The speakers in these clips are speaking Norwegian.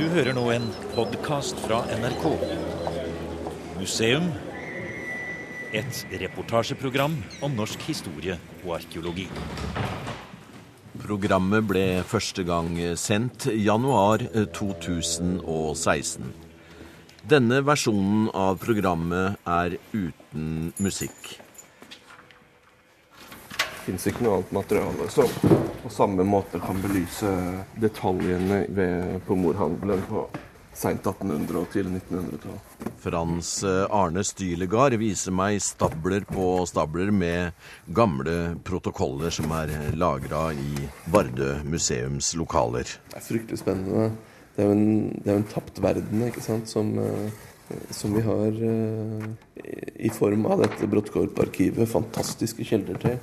Du hører nå en podkast fra NRK. Museum. Et reportasjeprogram om norsk historie og arkeologi. Programmet ble første gang sendt januar 2016. Denne versjonen av programmet er uten musikk. Fins ikke noe annet materiale som på samme måte kan belyse detaljene ved pomorhandelen på seint 1800- og tidlig 1900-tall. Frans Arne Stylegard viser meg stabler på stabler med gamle protokoller som er lagra i Vardø museums lokaler. Det er fryktelig spennende. Det er jo en, det er jo en tapt verden ikke sant? Som, eh, som vi har eh, i form av dette Brodtkorp-arkivet fantastiske kilder til.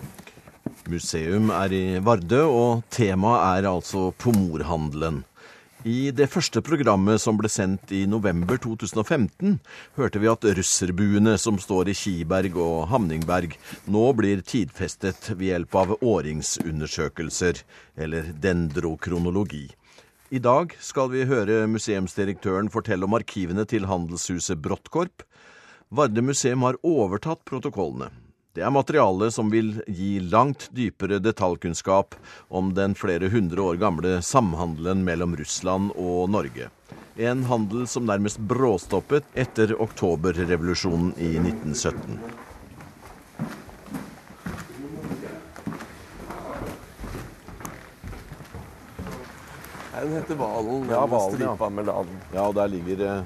Museum er i Vardø, og temaet er altså pomorhandelen. I det første programmet som ble sendt i november 2015, hørte vi at russerbuene som står i Kiberg og Hamningberg, nå blir tidfestet ved hjelp av åringsundersøkelser, eller dendrokronologi. I dag skal vi høre museumsdirektøren fortelle om arkivene til handelshuset Bråttkorp. Vardø museum har overtatt protokollene. Det er materiale som vil gi langt dypere detaljkunnskap om den flere hundre år gamle samhandelen mellom Russland og Norge. En handel som nærmest bråstoppet etter oktoberrevolusjonen i 1917. Den heter Valen. Ja, Valen, ja. stripa med laden. Ja, og der ligger eh,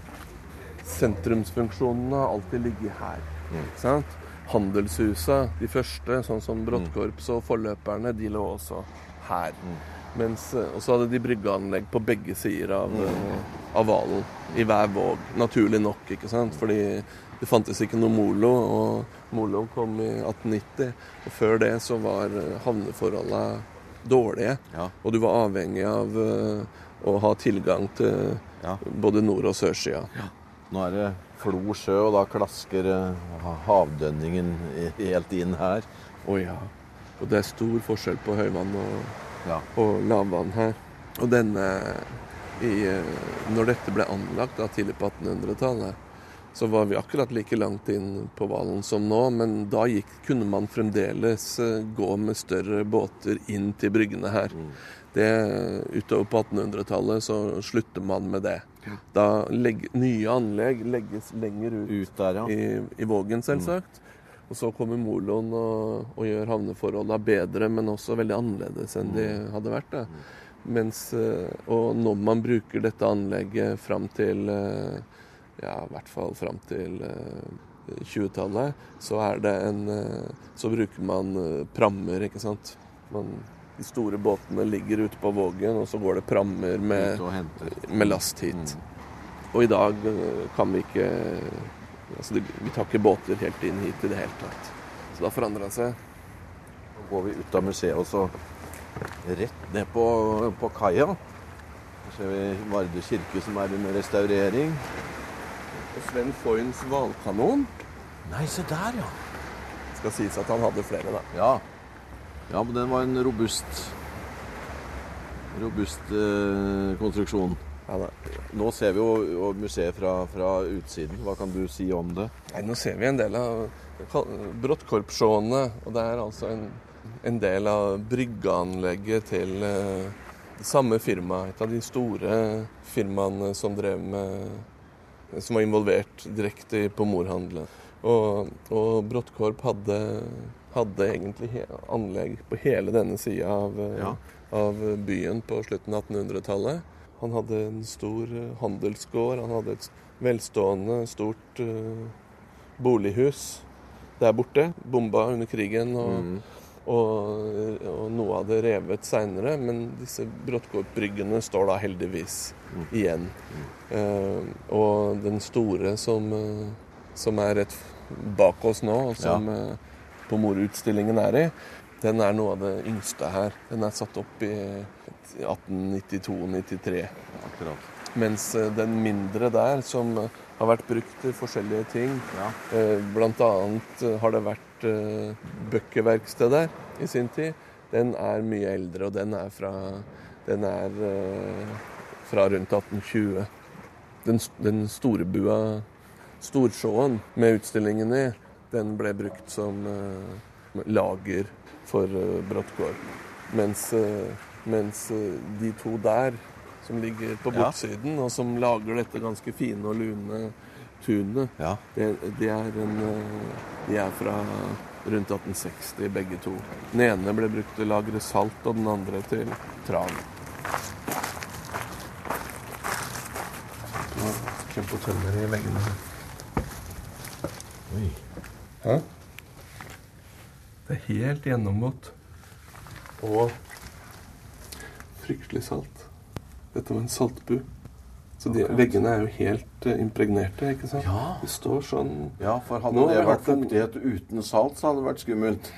Sentrumsfunksjonene har alltid ligget her. Ikke sant? Handelshuset, de første, sånn som Bråttkorps og forløperne, de lå også her. Mens, eh, og så hadde de bryggeanlegg på begge sider av, eh, av Valen, i hver våg. Naturlig nok, ikke sant? Fordi det fantes ikke noe molo, og molo kom i 1890. Og før det så var eh, havneforholdene dårlige, Ja. og du var avhengig av å ha tilgang til både nord- og sørsida. Ja. Nå er det Flo sjø, og da klasker eh, havdønningen helt inn her. Å ja. Og det er stor forskjell på høyvann og, Ja. og lavvann her. Og denne i, eh, Når dette ble anlagt da, tidlig på 1800-tallet, så var vi akkurat like langt inn på Valen som nå, men da gikk, kunne man fremdeles eh, gå med større båter inn til bryggene her. Det, utover på 1800-tallet så slutter man med det. Da legg, nye anlegg legges lenger ut Ut der, ja. i, i Vågen, selvsagt. Og så kommer moloen og, og gjør havneforholdene bedre, men også veldig annerledes enn de hadde vært. Da. Mens, eh, og når man bruker dette anlegget fram til eh, ja, i hvert fall fram til eh, 20-tallet, så er det en eh, Så bruker man prammer, ikke sant. Man, de store båtene ligger ute på Vågen, og så går det prammer med med last hit. Og i dag eh, kan vi ikke altså Vi tar ikke båter helt inn hit i det hele tatt. Så det har forandra seg. Så går vi ut av museet og så rett ned på, på kaia. Så ser vi Vardø kirke som er under restaurering. Og Sven Foyns hvalkanon Nei, se der, ja. Det skal sies at han hadde flere, da. Ja, ja men den var en robust robust eh, konstruksjon. Ja. Nå ser vi jo, museet fra, fra utsiden. Hva kan du si om det? Nei, nå ser vi en del av Brottkorpsjåene. og det er altså en, en del av bryggeanlegget til eh, samme firma. Et av de store firmaene som drev med Som var involvert direkte på morhandelen. Og, og Brottkorp hadde, hadde egentlig anlegg på hele denne sida av, eh, Ja. av byen på slutten av 1800-tallet. Han hadde en stor eh, handelsgård, han hadde et velstående, stort uh, bolighus der borte. Bomba under krigen, og, og, og noe av det revet seinere. Men disse Brodtkorp-bryggene står da heldigvis igjen. Eh, og den store som, uh, som er rett bak oss nå, og som eh, på morutstillingen er i, den er noe av det yngste her. Den er satt opp i 1892-93. Akkurat. Mens eh, den mindre der, som eh, har vært brukt til forskjellige ting Ja. Bl.a. Eh, har det vært bøkkeverksted der i sin tid. Den er mye eldre, og den er fra Den er fra rundt 1820. Den, den store bua, storsjåen med utstillingen i, den ble brukt som uh, lager for uh, Bråttgård. Mens, uh, mens de to der, som ligger på bortsiden, ja. og som lager dette ganske fine og lune tunet, ja. det, det er en, de er fra rundt 1860, begge to. Den ene ble brukt til å lagre salt, og den andre til tran. Kjempetømmer i veggene. Oi. Hæ? Det er helt gjennomvått. Og fryktelig salt. Dette var en saltbu. Så de, veggene er jo helt uh, impregnerte, ikke sant? Ja. Det står sånn Ja, for hadde det vært fuktighet uten salt, så hadde det vært skummelt.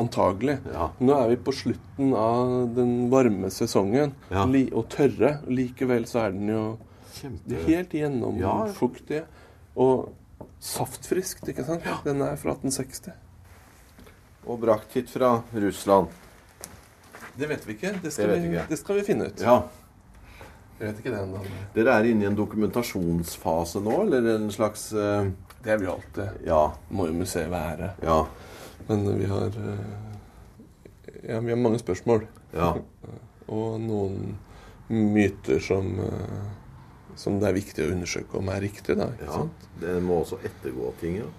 Antagelig. Ja. Nå er vi på slutten av den varme sesongen ja. og tørre. Likevel så er den jo Kjempe... helt gjennomfuktig. Og saftfriskt, ikke sant? Ja. Den er fra 1860. Og brakt hit fra Russland. Det vet vi ikke. Det skal, det vi, ikke. Det skal vi finne ut. Ja. Jeg vet ikke det ennå. Dere er inne i en dokumentasjonsfase nå, eller en slags uh... Det er vi alltid. Ja. Må jo museet være. Ja. Men vi har uh... Ja, vi har mange spørsmål. Ja. Og noen myter som uh... som det er viktig å undersøke om er riktig. Da, ja, sant? Det må også ettergå ting, ja.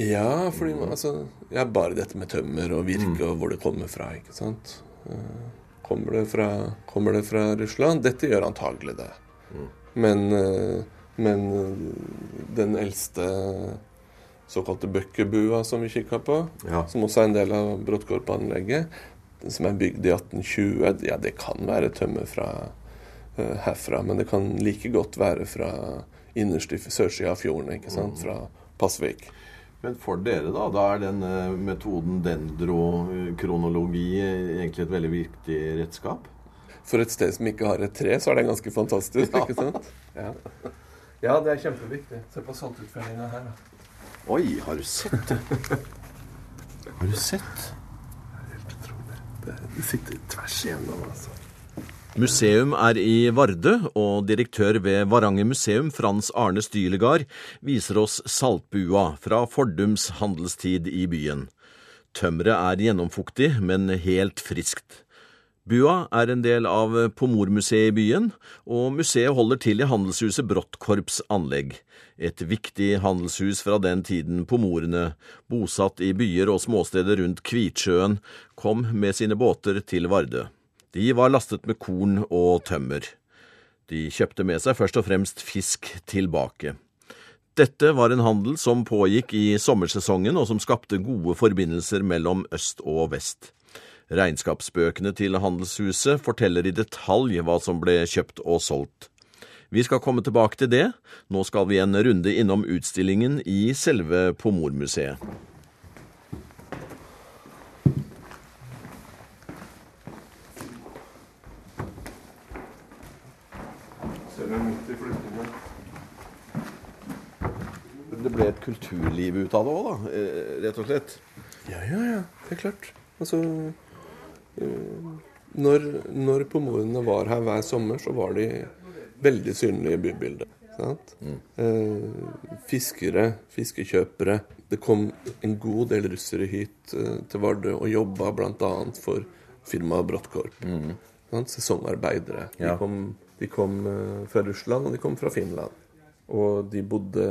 Ja, fordi man, altså, ja, bare dette med tømmer og virke mm. og hvor det kommer fra. ikke sant? Uh, Kommer det fra, kommer det fra Russland? Dette gjør antagelig det. Mm. Men, eh, men, eh, den eldste såkalte bøkkebua som vi kikka på, ja. som også er en del av Bråttkorpanlegget, som er bygd i 1820, ja, det kan være tømmer fra uh, herfra, men det kan like godt være fra innerst i sørsida av fjorden, ikke sant, mm. fra Pasvik. Men for dere, da, da er den eh, metoden dendrokronologi egentlig et veldig viktig redskap? For et sted som ikke har et tre, så er det ganske fantastisk, ja. ikke sant? Ja. ja. det er kjempeviktig. Se på saltutfellinga her, da. Oi, har du sett det? har du sett? Det er helt utrolig. Det, det sitter tvers igjennom, altså. Museum er i Vardø, og direktør ved Varanger museum, Frans Arne Stylegard, viser oss Saltbua fra fordums handelstid i byen. Tømmeret er gjennomfuktig, men helt friskt. Bua er en del av Pomormuseet i byen, og museet holder til i handelshuset Brottkorps anlegg, et viktig handelshus fra den tiden pomorene, bosatt i byer og småsteder rundt Kvitsjøen, kom med sine båter til Vardø. De var lastet med korn og tømmer. De kjøpte med seg først og fremst fisk tilbake. Dette var en handel som pågikk i sommersesongen, og som skapte gode forbindelser mellom øst og vest. Regnskapsbøkene til handelshuset forteller i detalj hva som ble kjøpt og solgt. Vi skal komme tilbake til det. Nå skal vi en runde innom utstillingen i selve Pomormuseet. Kulturliv ut av det òg, da. Eh, rett og slett. Ja, ja, ja. Det er klart. Altså eh, Når, når pomorene var her hver sommer, så var de veldig synlige i bybildet. Mm. Eh, fiskere, fiskekjøpere. Det kom en god del russere hit til Vardø og jobba bl.a. for firmaet Brottkorp. Mm. Sesongarbeidere. Ja. De kom de kom fra Russland, og de kom fra Finland. Og de bodde,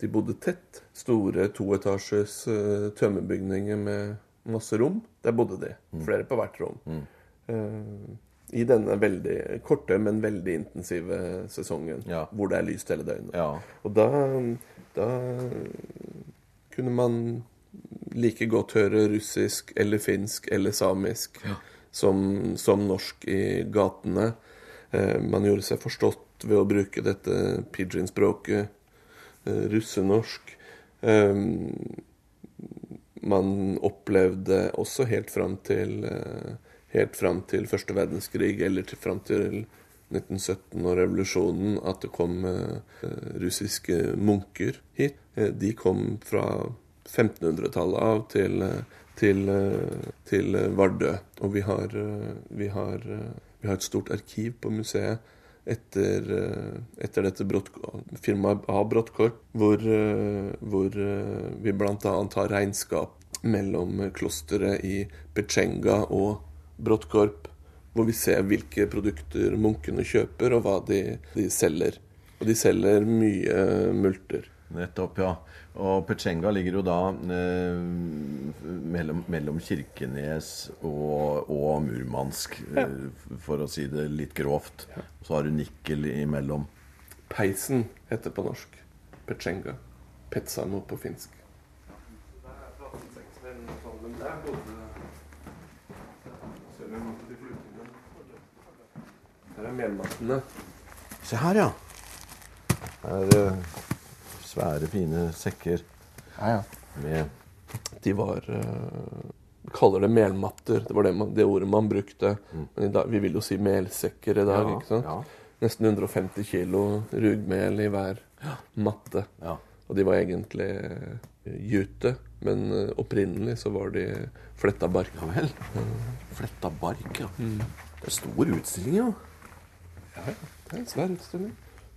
de bodde tett. Store toetasjes uh, tømmerbygninger med masse rom. Der bodde de. Mm. Flere på hvert rom. Mm. Uh, I denne veldig korte, men veldig intensive sesongen. Ja. Hvor det er lyst hele døgnet. Ja. Og da, da kunne man like godt høre russisk eller finsk eller samisk ja. som, som, norsk i gatene. Eh, man gjorde seg forstått ved å bruke dette pidgin-språket, eh, russenorsk. Eh, man opplevde også helt fram til, helt fram til første verdenskrig, eller til, fram til 1917 og revolusjonen, at det kom russiske munker hit. de kom fra 1500-tallet av til, til, til Vardø. Og vi har, vi har vi har et stort arkiv på museet etter, eh, etter dette firmaet av Brottkorp, hvor, hvor vi bl.a. har regnskap mellom klosteret i Pechenga og Brottkorp, hvor vi ser hvilke produkter munkene kjøper, og hva de, de selger. Og de selger mye multer. Nettopp, ja. Og Pechenga ligger jo da eh, mellom, mellom, Kirkenes og, og Murmansk, ja. eh, for å si det litt grovt. Ja. Så har du Nikkel imellom. Peisen heter på norsk. Pechenga. Petsamo på finsk. Her er melmattene. Se her, ja. Her er det svære, fine sekker ja, ja. med De var uh, kaller det melmatter. Det var det, man, det ordet man brukte. Mm. Men dag, vi vil jo si melsekker i dag. Ja, ikke sant? Nesten 150 kilo rugmel i hver matte. Ja. Og de var egentlig uh, jute, men uh, opprinnelig så var de fletta bark. Ja vel. Fletta bark, ja. Mm. Det er stor utstilling, ja. Ja, det er en svær utstilling.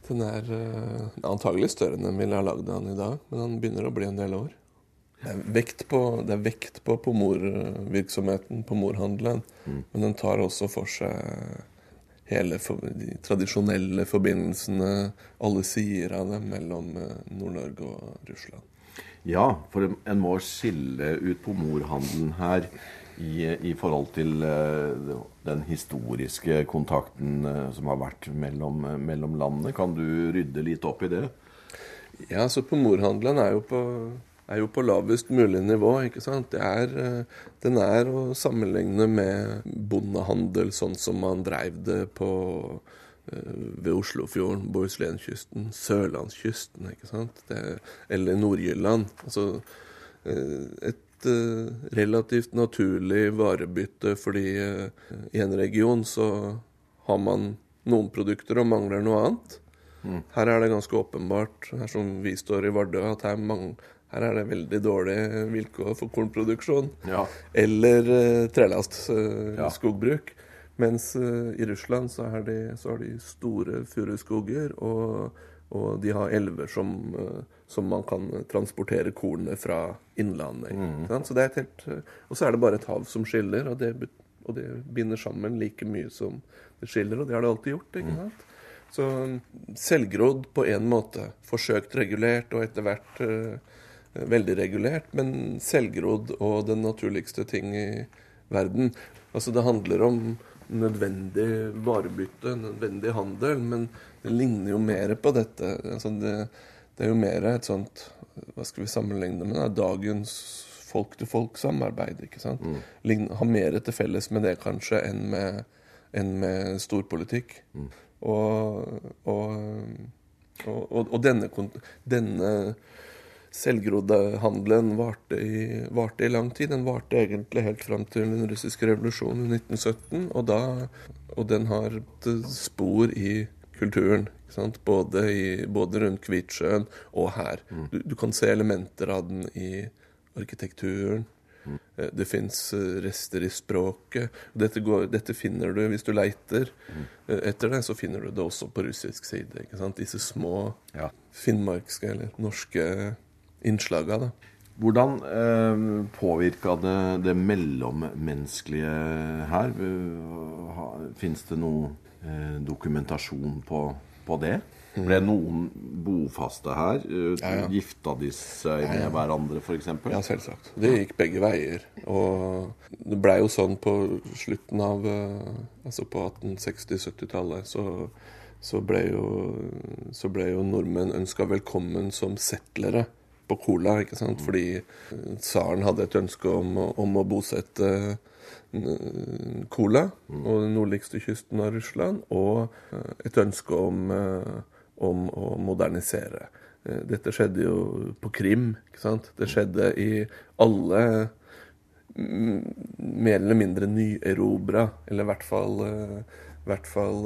Den er uh, antagelig større enn den ville ha lagd den i dag, men den begynner å bli en del år. Det er vekt på, det er vekt på pomorvirksomheten, pomorhandelen, mm. men den tar også for seg hele for, de tradisjonelle forbindelsene, alle sider av det, mellom uh, Nord-Norge og Russland. Ja, for en må skille ut pomorhandelen her i, i forhold til uh, den historiske kontakten uh, som har vært mellom, uh, mellom, landene. Kan du rydde litt opp i det? Ja, så pomorhandelen er jo på, er jo på lavest mulig nivå. ikke sant? Er, den er å sammenligne med bondehandel sånn som man dreiv det på ved Oslofjorden, Bohuslenskysten, Sørlandskysten, ikke sant? Det, eller Nord-Jylland. Altså et relativt naturlig varebytte, fordi uh, i en region så har man noen produkter og mangler noe annet. Mm. Her er det ganske åpenbart, her som vi står i Vardø, at her, her er det veldig dårlige vilkår for kornproduksjon. Ja. Eller uh, trelast, uh, ja. skogbruk. Mens uh, i Russland så, de, så, har de store furuskoger, og, og de har elver som uh, som man kan transportere kornene fra innlandet. Mm. Så det er helt, og så er det bare et hav som skiller, og det, og det, binder sammen like mye som det skiller. Og det har det alltid gjort. ikke mm. sant? Så selvgrodd på én måte. Forsøkt regulert og etter hvert uh, veldig regulert, men selvgrodd og den naturligste ting i verden. Altså Det handler om nødvendig varebytte, nødvendig handel, men det ligner jo mer på dette. Altså det, det er jo mer et sånt Hva skal vi sammenligne med? Da? Dagens folk-til-folk-samarbeid. ikke sant? Mm. Har mer til felles med det kanskje enn med, enn med storpolitikk. Mm. Og, og, og, og, denne, denne selvgrodde handelen varte i, varte i, lang tid. Den varte egentlig helt fram til den russiske revolusjonen i 1917. Og, da, og den har et spor i kulturen. Både, i, både, rundt Kvitsjøen og her. Mm. Du, du, kan se elementer av den i arkitekturen. Mm. Eh, det fins eh, rester i språket. Dette, går, dette, finner du hvis du leiter mm. Eh, etter det. Så finner du det også på russisk side. Disse små ja. finnmarkske eller norske innslagene. Hvordan eh, påvirka det det mellommenneskelige her? Fins det noe dokumentasjon på på det? Ble noen bofaste her? Eh, ja, ja. Gifta de seg med ja, hverandre, f.eks.? Ja, selvsagt. Det gikk begge veier. Og det blei jo sånn på slutten av eh, Altså på 1860-70-tallet så, så, ble jo, så ble jo nordmenn ønska velkommen som settlere på Kola, ikke sant? Fordi tsaren hadde et ønske om, om å bosette Kola og den nordligste kysten av Russland, og eh, et ønske om, eh, om å modernisere. Eh, dette skjedde jo på Krim. ikke sant? Det skjedde i alle mm, mer eller mindre nyerobra, eller i hvert fall, i hvert fall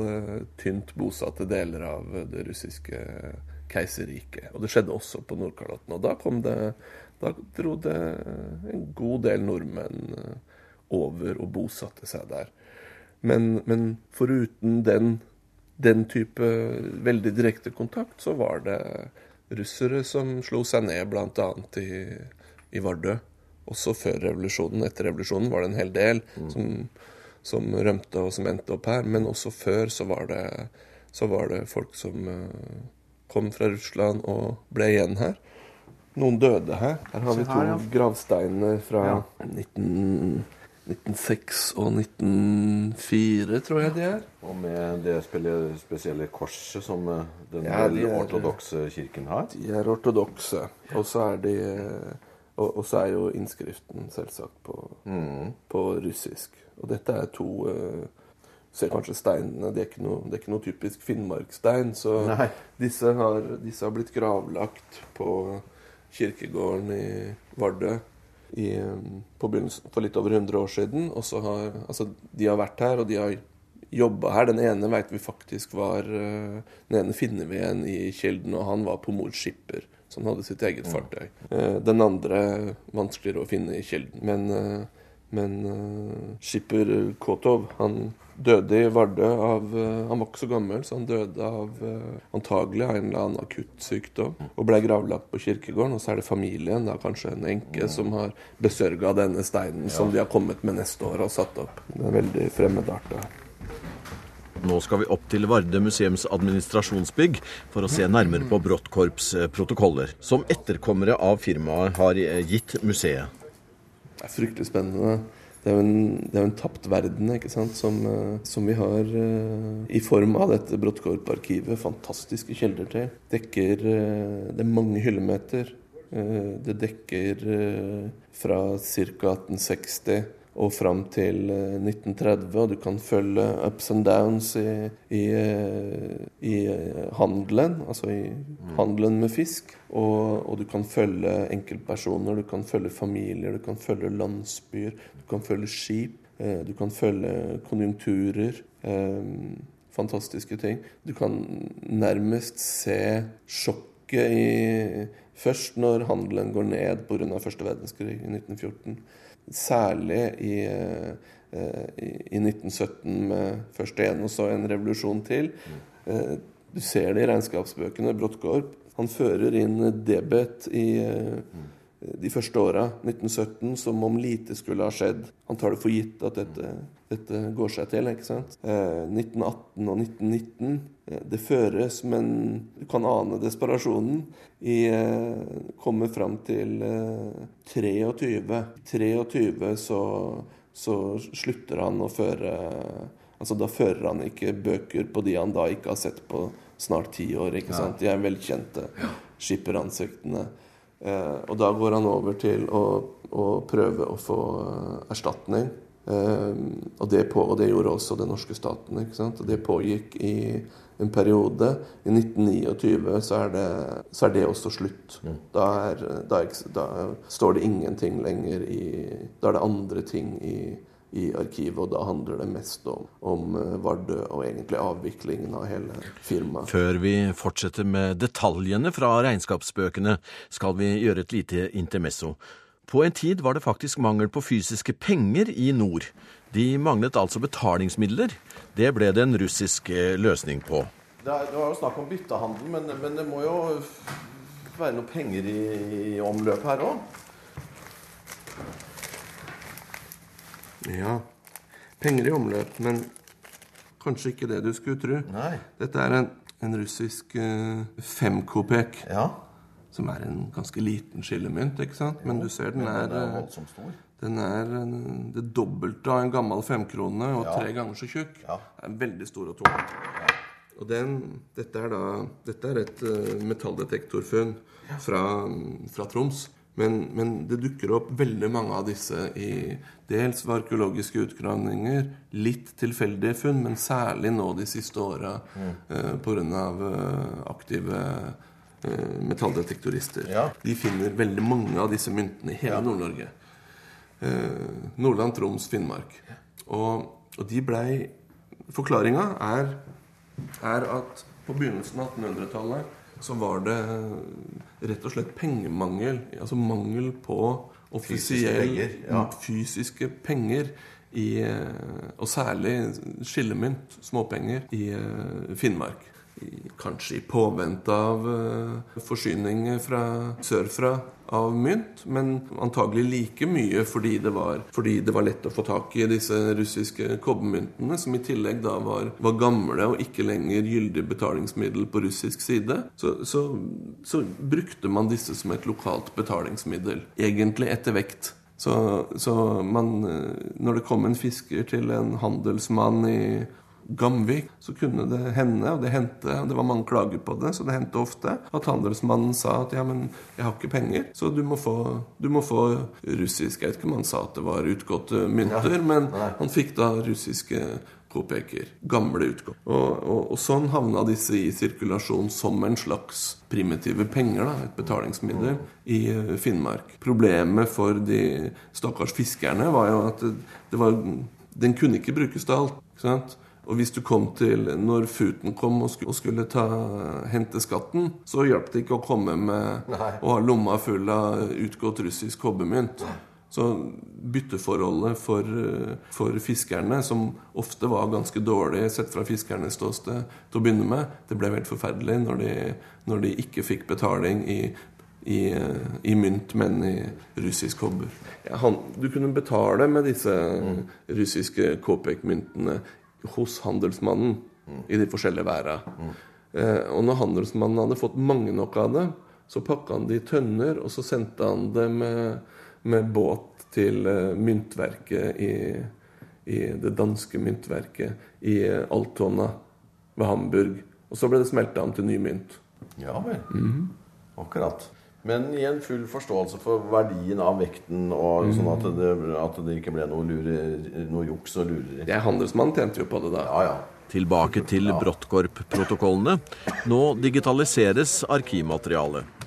tynt bosatte deler av det russiske keiserriket. Og det skjedde også på Nordkalotten. Og da, det, da dro det en god del nordmenn over og bosatte seg der. Men, men foruten den, den type veldig direkte kontakt, så var det russere som slo seg ned bl.a. I, i Vardø. Også før revolusjonen. Etter revolusjonen var det en hel del mm. som, som, rømte og som endte opp her. Men også før så var det, så var det folk som uh, kom fra Russland og ble igjen her. Noen døde her. Her har vi to gravsteiner fra ja. 19, 1906 og 1904, tror jeg de er. Og med det spesielle korset som eh, den ja, de ortodokse kirken har? De er ortodokse. Og så er de og, og, så er jo innskriften selvsagt på, mm. på russisk. Og dette er to uh, Ser kanskje steinene Det er ikke noe, er ikke noe typisk finnmarkstein. Så disse har, disse har, blitt gravlagt på kirkegården i Vardø i, for litt over 100 år siden. Og så har, altså, de har vært her, og de har jobba her. Den ene vet vi faktisk var uh, Den ene finner vi igjen i Kilden, og han var på mors skipper så han hadde sitt eget fartøy. Eh, den andre vanskeligere å finne i kilden. Men, eh, men uh, skipper Kotov han døde i Vardø av Han var ikke så gammel, så han døde av antagelig av en eller annen akutt sykdom. Og ble gravlagt på kirkegården. Og så er det familien, da kanskje en enke, som har besørga denne steinen ja. som de har kommet med neste år og satt opp. Det er veldig fremmedarta. Nå skal vi opp til Varde museums administrasjonsbygg for å se nærmere på Brottkorps protokoller, som etterkommere av firmaet har gitt museet. Det er fryktelig spennende. Det er jo en, er en tapt verden ikke sant? Som, eh, som vi har uh, i form av dette Brottkorp-arkivet fantastiske kilder til. Dekker, uh, det er mange hyllemeter. Uh, det dekker fra ca. 1860 og fram til 1930. Eh, og du kan følge ups and downs i, i, eh, i eh, handelen, altså i handelen med fisk. Og, og, du kan følge enkeltpersoner, du kan følge familier, du kan følge landsbyer, du kan følge skip. Du kan følge konjunkturer. fantastiske ting. Du kan nærmest se sjokket i Først når handelen går ned pga. første verdenskrig i 1914 Særlig i, eh, i 1917 med først en og så en revolusjon til. Eh, du ser det i regnskapsbøkene. Brodtkorp han fører inn debet i eh, de første åra, 1917, som om lite skulle ha skjedd. Han tar det for gitt at dette, dette går seg til. ikke sant? Eh, 1918 og 1919 det føres, men du kan ane desperasjonen. I, eh, kommer fram til eh, 23. 23 så, så slutter han å føre Altså Da fører han ikke bøker på de han da ikke har sett på snart ti år. ikke sant? De er velkjente skipperansiktene. Eh, og da går han over til å, å prøve å få eh, erstatning. Eh, og, det på, og, det gjorde også den norske staten. ikke sant? Og det pågikk i en periode. I 1929 så er det, så er det også slutt. Mm. Da, er, da, da, står det ingenting lenger i Da er det andre ting i, i arkivet, og da handler det mest om, om eh, Vardø og egentlig avviklingen av hele firmaet. Før vi fortsetter med detaljene fra regnskapsbøkene, skal vi gjøre et lite intermesso. På en tid var det faktisk mangel på fysiske penger i nord. De manglet altså betalingsmidler. Det ble det en russisk eh, løsning på. Det, er, det var jo snakk om byttehandel, men, men, det må jo være noe penger i, i omløp her òg? Ja, penger i omløp, men kanskje ikke det du skulle tro. Nei. Dette er en, en russisk uh, femkopek. Ja. Som er en ganske liten skillemynt, ikke sant? Men du ser den er, den er. Den er det dobbelte av en gammel femkrone og tre ganger så tjukk. Den er veldig stor og tung. Og den, dette, er da, dette er et uh, metalldetektorfunn fra, fra, Troms. Men, men, det dukker opp veldig mange av disse i dels ved arkeologiske utgravninger, litt tilfeldige funn, men særlig nå de siste åra mm. uh, pga. Uh, aktive metalldetektorister. Ja. De finner veldig mange av disse myntene i hele ja. Nord-Norge. Eh, Nordland, Troms, Finnmark. Og, og de blei Forklaringa er, er, at på begynnelsen av 1800-tallet så var det rett og slett pengemangel. Altså mangel på offisielle ja. fysiske penger i, og særlig skillemynt, småpenger, i Finnmark kanskje i påvente av forsyning forsyninger fra sørfra av mynt, men antagelig like mye fordi det, var, fordi det var lett å få tak i disse russiske kobbermyntene, som i tillegg da var, var gamle og ikke lenger gyldig betalingsmiddel på russisk side. Så, så, så brukte man disse som et lokalt betalingsmiddel, egentlig etter vekt. Så, så man, eh, når det kom en fisker til en handelsmann i Gamvik, så kunne det hende, og det hendte, og det var mange klager på det, så det hendte ofte, at handelsmannen sa at ja, men jeg har ikke penger, så du må få, du må få russisk Jeg vet ikke om han sa at det var utgåtte mynter, ja. men han fikk da russiske kopeker. Gamle utgått. Og, og, og, sånn havna disse i sirkulasjon som en slags primitive penger, da, et betalingsmiddel, i eh, Finnmark. Problemet for de stakkars fiskerne var jo at det, det var, den kunne ikke brukes til alt. ikke sant? Og hvis du kom til Når Futen kom og skulle, ta, hente skatten, så hjalp det ikke å komme med Nei. og ha lomma full av utgått russisk kobbermynt. Så bytteforholdet for, for, fiskerne, som ofte var ganske dårlig sett fra fiskernes ståsted til å begynne med, det ble helt forferdelig når de, når de ikke fikk betaling i, i, i, mynt, men i russisk kobber. Ja, han, du kunne betale med disse mm. russiske Kopek-myntene hos handelsmannen mm. i de forskjellige væra. Mm. Eh, og når handelsmannen hadde fått mange nok av det, så pakka han det i tønner, og så sendte han det med, med båt til eh, myntverket i, i, det danske myntverket i eh, Altona ved Hamburg. Og så ble det smelta om til ny mynt. Ja vel. Mm -hmm. Akkurat. Men i en full forståelse for verdien av vekten, og sånn at det, at det ikke ble noe, lure, noe juks og lureri. Jeg handelsmann tjente jo på det da. Ja, ja. Tilbake til Brottkorp-protokollene. Nå digitaliseres arkivmaterialet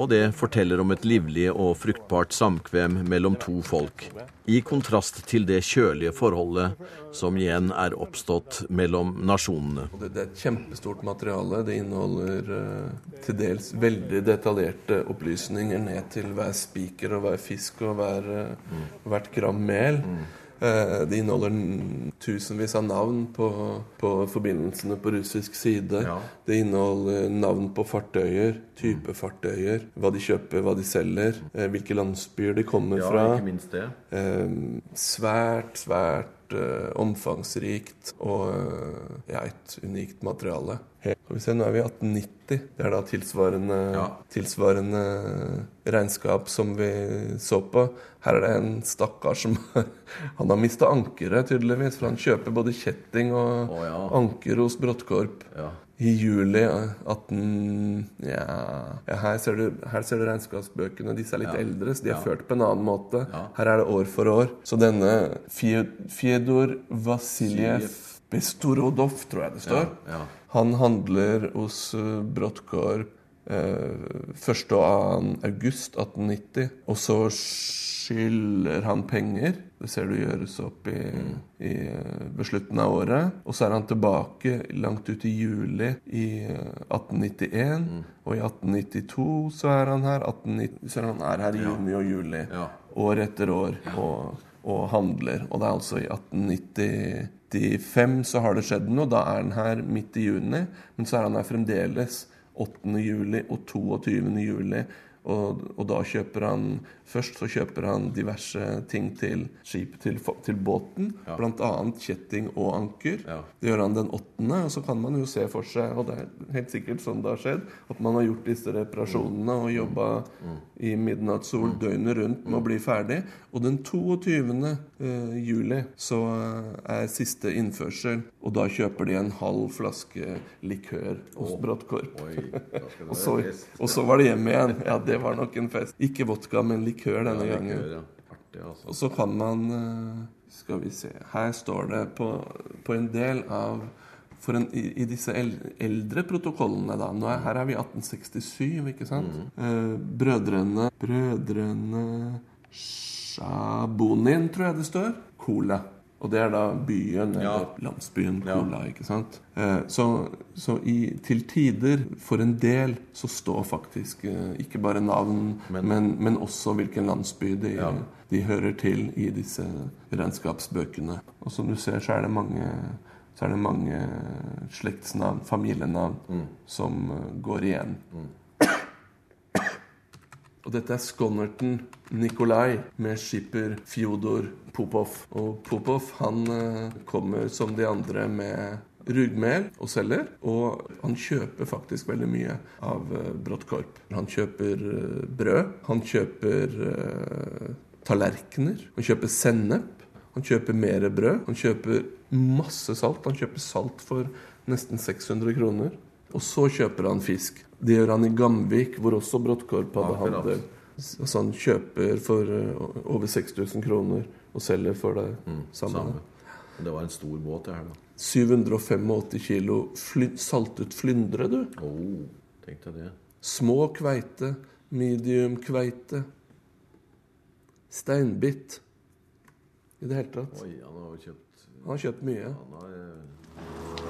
og det forteller om et livlig og fruktbart samkvem mellom to folk, i kontrast til det kjølige forholdet som igjen er oppstått mellom nasjonene. Det, er et kjempestort materiale. Det inneholder uh, til dels veldig detaljerte opplysninger ned til hver spiker og hver fisk og hver, uh, hvert gram mel. Mm. Eh, det inneholder tusenvis av navn på, på forbindelsene på russisk side. Ja. Det inneholder navn på fartøyer, type fartøyer, hva de kjøper, hva de selger, eh, hvilke landsbyer de kommer ja, fra. Ikke minst det. Svært, svært, svært omfangsrikt og ja, et unikt materiale. Skal vi se, Nå er vi i 1890. Det er da tilsvarende, ja. tilsvarende regnskap som vi så på. Her er det en stakkar som Han har mista ankeret, tydeligvis. For han kjøper både kjetting og oh, ja. anker hos Brottkorp. Ja. I juli 18 Ja, ja her, ser du, her, ser du, regnskapsbøkene. Disse er litt eldre, så de er ført på en annen måte. Her er det år for år. Så denne Fjodor Vasiljev Bestorodov, tror jeg det står. Ja, ja. Han handler hos uh, Brodtkorp eh, 1. og 2. august 1890. Og så skylder han penger. Det ser du gjøres opp i, i, eh, ved slutten av året. Og så er han tilbake langt ut i juli i 1891. Eh, mm. Og i 1892 så er han her. 1890, så er han er her i juni og juli. Ja. År etter år. Og, og handler. Og det er altså i 1890 så har det skjedd noe. Da er han her midt i juni. Men så er han her fremdeles 8. juli og 22. juli. Og, og, da kjøper han Først så kjøper han diverse ting til skip, til, til båten. Ja. Bl.a. kjetting og anker. Ja. Det gjør han den åttende. Og så kan man jo se for seg, og det er helt sikkert sånn det har skjedd, at man har gjort disse reparasjonene og jobba mm. i midnattssol mm. døgnet rundt med å bli ferdig. Og den 22. Eh, juli så eh, er siste innførsel, og da kjøper de en halv flaske likør hos Brottkorp. og, så, og så var det hjem igjen. Ja, det var nok en fest. Ikke vodka, men likør denne ja, gangen. Likør, ja. Artig, altså. Og så kan man eh, Skal vi se Her står det på, på en del av en, i, i, disse eldre protokollene, da Nå er, Her er vi 1867, ikke sant? Mm. Eh, brødrene Brødrene Sjabonin, tror jeg det står. Cola. Og det er da byen, eller Ja. landsbyen Ja. Kola, ikke sant. Eh, så så i, til tider, for en del, så står faktisk eh, ikke bare navn, Men- men, men, også hvilken landsby de, Ja. de hører til i disse regnskapsbøkene. Og som du ser, så er det mange så er det mange slektsnavn, familienavn, som eh, går igjen. Og dette er skonnerten Nikolai med skipper Fjodor Popov. Og Popov han eh, kommer som de andre med rugmel og selger. Og han kjøper faktisk veldig mye av eh, Bråttkorp. Han kjøper eh, brød. Han kjøper tallerkener. Han kjøper sennep. Han kjøper mer brød. Han kjøper masse salt. Han kjøper salt for nesten 600 kroner. Og så kjøper han fisk. Det gjør han i Gamvik, hvor også Bråttkorp hadde Akkurat. handel. Altså han kjøper for eh, over 6000 kroner og selger for det samme. Samme. Det var en stor båt, det her, da. 785 kilo fly, saltet flyndre, du. Oh, tenk deg det. Små kveite, medium kveite. Steinbitt. I det hele tatt. Oi, han har jo kjøpt Han har kjøpt mye. Han har eh,